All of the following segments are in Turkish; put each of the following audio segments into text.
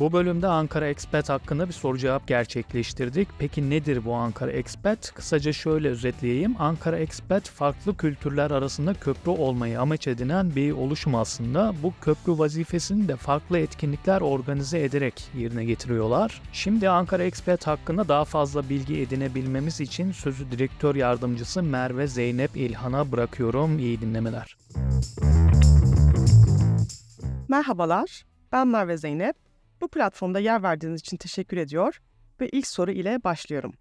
Bu bölümde Ankara Expat hakkında bir soru cevap gerçekleştirdik. Peki nedir bu Ankara Expat? Kısaca şöyle özetleyeyim. Ankara Expat farklı kültürler arasında köprü olmayı amaç edinen bir oluşum aslında. Bu köprü vazifesini de farklı etkinlikler organize ederek yerine getiriyorlar. Şimdi Ankara Expat hakkında daha fazla bilgi edinebilmemiz için sözü direktör yardımcısı Merve Zeynep İlhan'a bırakıyorum. İyi dinlemeler. Merhabalar, ben Merve Zeynep. Bu platformda yer verdiğiniz için teşekkür ediyor ve ilk soru ile başlıyorum.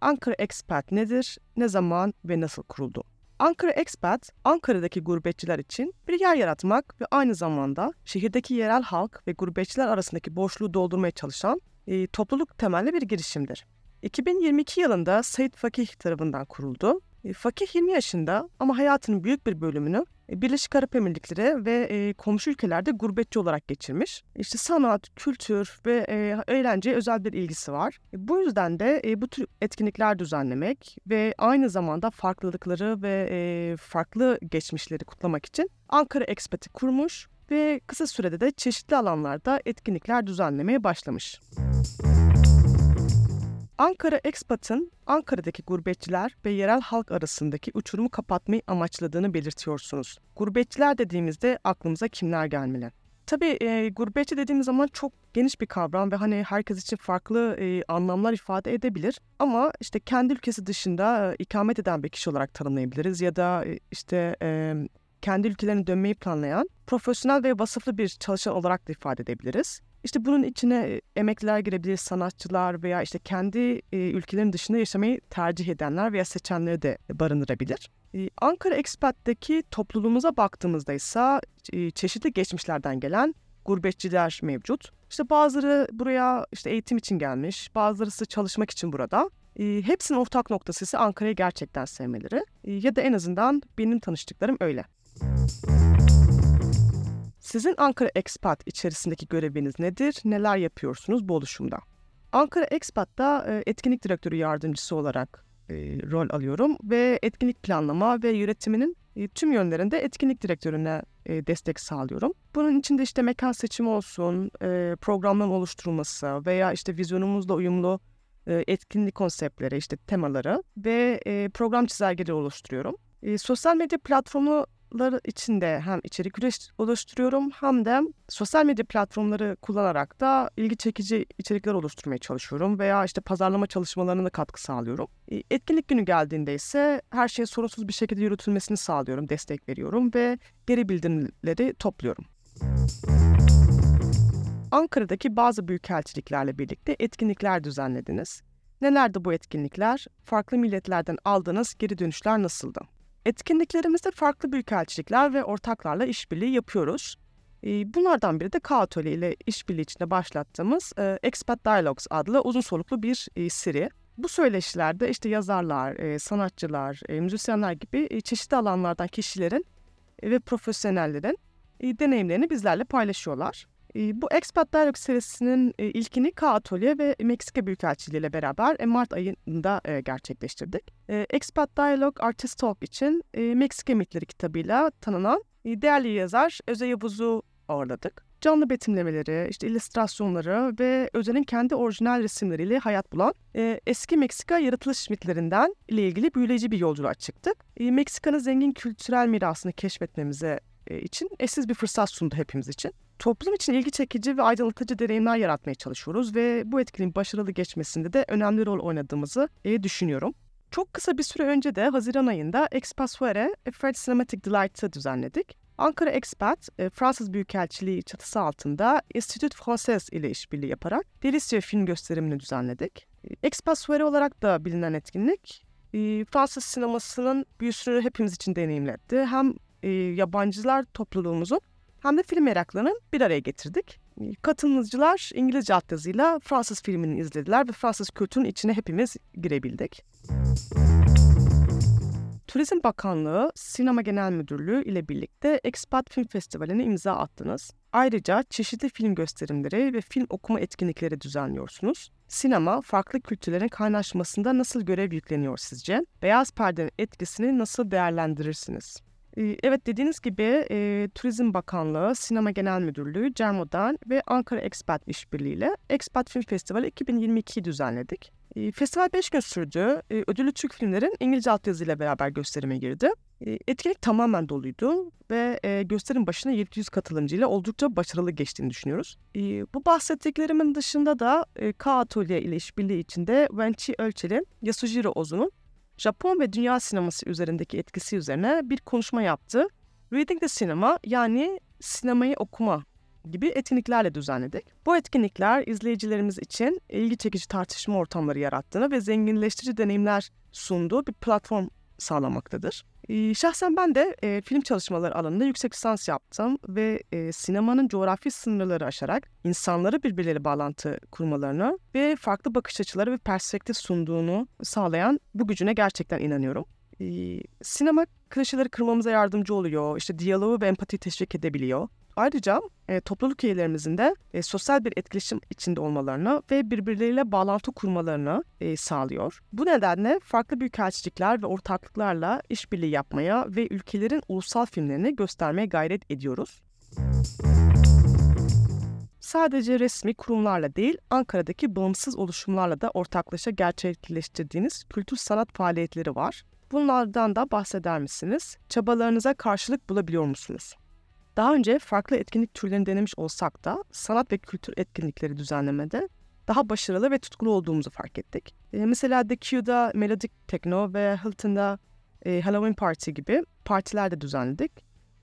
Ankara Expat nedir, ne zaman ve nasıl kuruldu? Ankara Expat, Ankara'daki gurbetçiler için bir yer yaratmak ve aynı zamanda şehirdeki yerel halk ve gurbetçiler arasındaki boşluğu doldurmaya çalışan e, topluluk temelli bir girişimdir. 2022 yılında Said Fakih tarafından kuruldu. E, Fakih 20 yaşında ama hayatının büyük bir bölümünü e, Birleşik Arap Emirlikleri ve e, komşu ülkelerde gurbetçi olarak geçirmiş. İşte sanat, kültür ve e, eğlenceye özel bir ilgisi var. Bu yüzden de bu tür etkinlikler düzenlemek ve aynı zamanda farklılıkları ve farklı geçmişleri kutlamak için Ankara Expat'i kurmuş ve kısa sürede de çeşitli alanlarda etkinlikler düzenlemeye başlamış. Ankara Expat'ın Ankara'daki gurbetçiler ve yerel halk arasındaki uçurumu kapatmayı amaçladığını belirtiyorsunuz. Gurbetçiler dediğimizde aklımıza kimler gelmeli? Tabii e, gurbetçi dediğimiz zaman çok geniş bir kavram ve hani herkes için farklı e, anlamlar ifade edebilir. Ama işte kendi ülkesi dışında e, ikamet eden bir kişi olarak tanımlayabiliriz ya da e, işte e, kendi ülkelerine dönmeyi planlayan profesyonel ve vasıflı bir çalışan olarak da ifade edebiliriz. İşte bunun içine emekliler girebilir, sanatçılar veya işte kendi ülkelerin dışında yaşamayı tercih edenler veya seçenleri de barındırabilir. Ankara Expat'taki topluluğumuza baktığımızda ise çeşitli geçmişlerden gelen gurbetçiler mevcut. İşte bazıları buraya işte eğitim için gelmiş, bazıları ise çalışmak için burada. Hepsinin ortak noktası ise Ankara'yı gerçekten sevmeleri. Ya da en azından benim tanıştıklarım öyle. Sizin Ankara Expat içerisindeki göreviniz nedir? Neler yapıyorsunuz bu oluşumda? Ankara Expat'ta e, etkinlik direktörü yardımcısı olarak e, rol alıyorum ve etkinlik planlama ve yönetiminin e, tüm yönlerinde etkinlik direktörüne destek sağlıyorum. Bunun içinde işte mekan seçimi olsun, programların oluşturulması veya işte vizyonumuzla uyumlu etkinlik konseptleri, işte temaları ve program çizelgeleri oluşturuyorum. Sosyal medya platformu platformları içinde hem içerik oluşturuyorum hem de sosyal medya platformları kullanarak da ilgi çekici içerikler oluşturmaya çalışıyorum veya işte pazarlama çalışmalarına katkı sağlıyorum. E, etkinlik günü geldiğinde ise her şeyin sorunsuz bir şekilde yürütülmesini sağlıyorum, destek veriyorum ve geri bildirimleri topluyorum. Ankara'daki bazı büyükelçiliklerle birlikte etkinlikler düzenlediniz. Nelerdi bu etkinlikler? Farklı milletlerden aldığınız geri dönüşler nasıldı? Etkinliklerimizde farklı büyükelçilikler ve ortaklarla işbirliği yapıyoruz. Bunlardan biri de K-Atölye ile işbirliği içinde başlattığımız Expat Dialogues adlı uzun soluklu bir seri. Bu söyleşilerde işte yazarlar, sanatçılar, müzisyenler gibi çeşitli alanlardan kişilerin ve profesyonellerin deneyimlerini bizlerle paylaşıyorlar. Bu Expat Dialog serisinin ilkini K ve Meksika Büyükelçiliği ile beraber Mart ayında gerçekleştirdik. Expat Dialog Artist Talk için Meksika Mitleri kitabıyla tanınan değerli yazar Öze Yavuz'u ağırladık. Canlı betimlemeleri, işte illüstrasyonları ve Öze'nin kendi orijinal resimleriyle hayat bulan eski Meksika yaratılış mitlerinden ile ilgili büyüleyici bir yolculuğa çıktık. Meksika'nın zengin kültürel mirasını keşfetmemize için eşsiz bir fırsat sundu hepimiz için toplum için ilgi çekici ve aydınlatıcı deneyimler yaratmaya çalışıyoruz ve bu etkinin başarılı geçmesinde de önemli rol oynadığımızı e, düşünüyorum. Çok kısa bir süre önce de Haziran ayında Expasuere A Fred Cinematic Delight'ı düzenledik. Ankara Expat, e, Fransız Büyükelçiliği çatısı altında Institut Français ile işbirliği yaparak Delicia film gösterimini düzenledik. Expasuere olarak da bilinen etkinlik, e, Fransız sinemasının büyüsünü hepimiz için deneyimletti. Hem e, yabancılar topluluğumuzun hem de film meraklarını bir araya getirdik. Katılımcılar İngilizce altyazıyla Fransız filmini izlediler ve Fransız kültürün içine hepimiz girebildik. Turizm Bakanlığı, Sinema Genel Müdürlüğü ile birlikte Expat Film Festivali'ne imza attınız. Ayrıca çeşitli film gösterimleri ve film okuma etkinlikleri düzenliyorsunuz. Sinema, farklı kültürlerin kaynaşmasında nasıl görev yükleniyor sizce? Beyaz perdenin etkisini nasıl değerlendirirsiniz? Evet dediğiniz gibi e, Turizm Bakanlığı, Sinema Genel Müdürlüğü, Cermodan ve Ankara Expat işbirliğiyle Expat Film Festivali 2022'yi düzenledik. E, Festival 5 gün sürdü. E, Ödüllü Türk filmlerin İngilizce altyazıyla beraber gösterime girdi. E, Etkinlik tamamen doluydu ve e, gösterim başına 700 katılımcıyla oldukça başarılı geçtiğini düşünüyoruz. E, Bu bahsettiklerimin dışında da e, K Atölye ile işbirliği içinde Wenchi Ölçeli, Yasujiro Ozu'nun Japon ve dünya sineması üzerindeki etkisi üzerine bir konuşma yaptı. Reading the Cinema yani sinemayı okuma gibi etkinliklerle düzenledik. Bu etkinlikler izleyicilerimiz için ilgi çekici tartışma ortamları yarattığını ve zenginleştirici deneyimler sunduğu bir platform sağlamaktadır. Şahsen ben de e, film çalışmaları alanında yüksek lisans yaptım ve e, sinemanın coğrafi sınırları aşarak insanları birbirleriyle bağlantı kurmalarını ve farklı bakış açıları ve perspektif sunduğunu sağlayan bu gücüne gerçekten inanıyorum. Ee, sinema klişeleri kırmamıza yardımcı oluyor, işte diyaloğu ve empati teşvik edebiliyor. Ayrıca e, topluluk üyelerimizin de e, sosyal bir etkileşim içinde olmalarını ve birbirleriyle bağlantı kurmalarını e, sağlıyor. Bu nedenle farklı büyükelçilikler ve ortaklıklarla işbirliği yapmaya ve ülkelerin ulusal filmlerini göstermeye gayret ediyoruz. Sadece resmi kurumlarla değil, Ankara'daki bağımsız oluşumlarla da ortaklaşa gerçekleştirdiğiniz kültür sanat faaliyetleri var. Bunlardan da bahseder misiniz? Çabalarınıza karşılık bulabiliyor musunuz? Daha önce farklı etkinlik türlerini denemiş olsak da sanat ve kültür etkinlikleri düzenlemede daha başarılı ve tutkulu olduğumuzu fark ettik. E, mesela The Q'da Melodic Techno ve Hilton'da e, Halloween Party gibi partiler de düzenledik.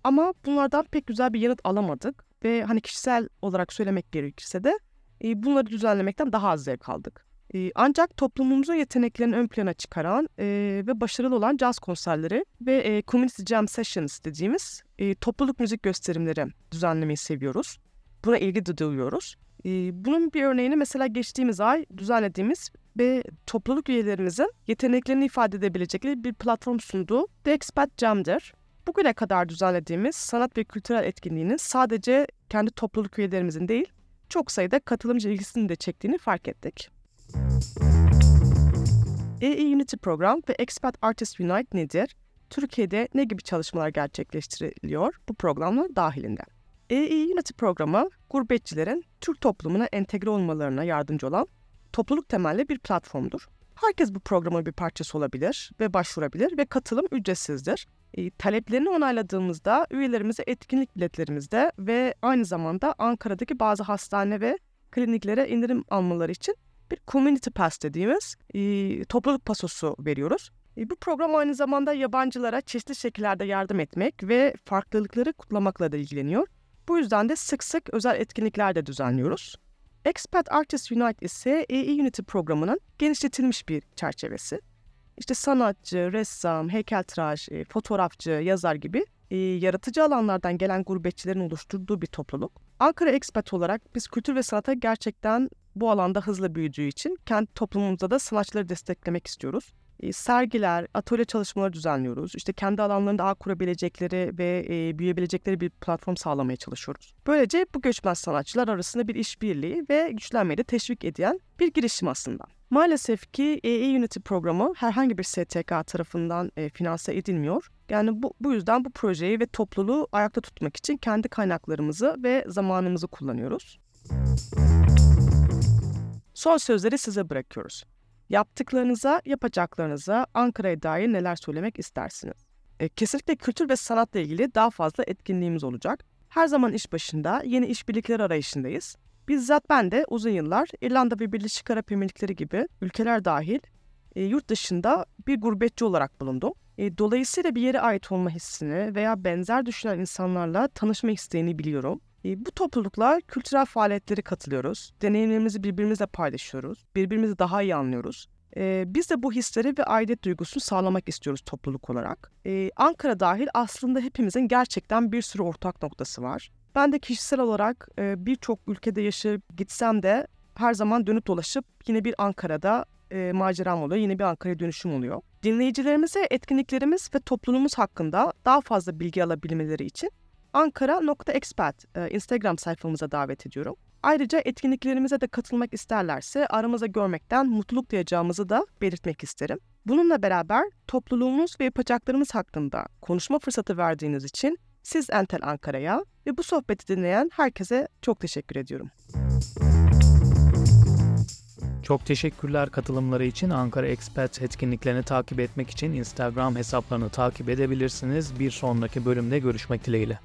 Ama bunlardan pek güzel bir yanıt alamadık ve hani kişisel olarak söylemek gerekirse de e, bunları düzenlemekten daha az zevk aldık. E, ancak toplumumuzun yeteneklerini ön plana çıkaran e, ve başarılı olan caz konserleri ve e, community jam sessions dediğimiz e, topluluk müzik gösterimleri düzenlemeyi seviyoruz. Buna ilgi de duyuyoruz. E, bunun bir örneğini mesela geçtiğimiz ay düzenlediğimiz ve topluluk üyelerimizin yeteneklerini ifade edebilecekleri bir platform sunduğu The Expat Jam'dir. Bugüne kadar düzenlediğimiz sanat ve kültürel etkinliğinin sadece kendi topluluk üyelerimizin değil, çok sayıda katılımcı ilgisini de çektiğini fark ettik. EE Unity program ve Expat Artist Unite nedir? Türkiye'de ne gibi çalışmalar gerçekleştiriliyor bu programlar dahilinde? EE Unity programı gurbetçilerin Türk toplumuna entegre olmalarına yardımcı olan topluluk temelli bir platformdur. Herkes bu programın bir parçası olabilir ve başvurabilir ve katılım ücretsizdir. E, taleplerini onayladığımızda üyelerimize etkinlik biletlerimizde ve aynı zamanda Ankara'daki bazı hastane ve kliniklere indirim almaları için bir community pass dediğimiz e, topluluk pasosu veriyoruz. E, bu program aynı zamanda yabancılara çeşitli şekillerde yardım etmek ve farklılıkları kutlamakla da ilgileniyor. Bu yüzden de sık sık özel etkinlikler de düzenliyoruz. Expat Artists Unite ise EE Unity programının genişletilmiş bir çerçevesi. İşte sanatçı, ressam, heykeltıraş, e, fotoğrafçı, yazar gibi e, yaratıcı alanlardan gelen gurbetçilerin oluşturduğu bir topluluk. Ankara Expat olarak biz kültür ve sanata gerçekten bu alanda hızlı büyüdüğü için kendi toplumumuzda da sanatçıları desteklemek istiyoruz. E, sergiler, atölye çalışmaları düzenliyoruz. İşte kendi alanlarında ağ kurabilecekleri ve e, büyüyebilecekleri bir platform sağlamaya çalışıyoruz. Böylece bu göçmen sanatçılar arasında bir işbirliği ve güçlenmeyi de teşvik eden bir girişim aslında. Maalesef ki EE Unity programı herhangi bir STK tarafından e, finanse edilmiyor. Yani bu, bu yüzden bu projeyi ve topluluğu ayakta tutmak için kendi kaynaklarımızı ve zamanımızı kullanıyoruz. Son sözleri size bırakıyoruz. Yaptıklarınıza, yapacaklarınıza Ankara'ya dair neler söylemek istersiniz? E, kesinlikle kültür ve sanatla ilgili daha fazla etkinliğimiz olacak. Her zaman iş başında yeni işbirlikleri arayışındayız. Bizzat ben de uzun yıllar İrlanda ve Birleşik Arap Emirlikleri gibi ülkeler dahil e, yurt dışında bir gurbetçi olarak bulundum. E, dolayısıyla bir yere ait olma hissini veya benzer düşünen insanlarla tanışma isteğini biliyorum. Bu topluluklar kültürel faaliyetlere katılıyoruz. Deneyimlerimizi birbirimizle paylaşıyoruz. Birbirimizi daha iyi anlıyoruz. Biz de bu hisleri ve aidiyet duygusunu sağlamak istiyoruz topluluk olarak. Ankara dahil aslında hepimizin gerçekten bir sürü ortak noktası var. Ben de kişisel olarak birçok ülkede yaşayıp gitsem de her zaman dönüp dolaşıp yine bir Ankara'da e, maceram oluyor. Yine bir Ankara'ya dönüşüm oluyor. Dinleyicilerimize etkinliklerimiz ve toplumumuz hakkında daha fazla bilgi alabilmeleri için ankara.expat e, Instagram sayfamıza davet ediyorum. Ayrıca etkinliklerimize de katılmak isterlerse aramıza görmekten mutluluk duyacağımızı da belirtmek isterim. Bununla beraber topluluğumuz ve yapacaklarımız hakkında konuşma fırsatı verdiğiniz için siz Entel Ankara'ya ve bu sohbeti dinleyen herkese çok teşekkür ediyorum. Çok teşekkürler katılımları için. Ankara Expat etkinliklerini takip etmek için Instagram hesaplarını takip edebilirsiniz. Bir sonraki bölümde görüşmek dileğiyle.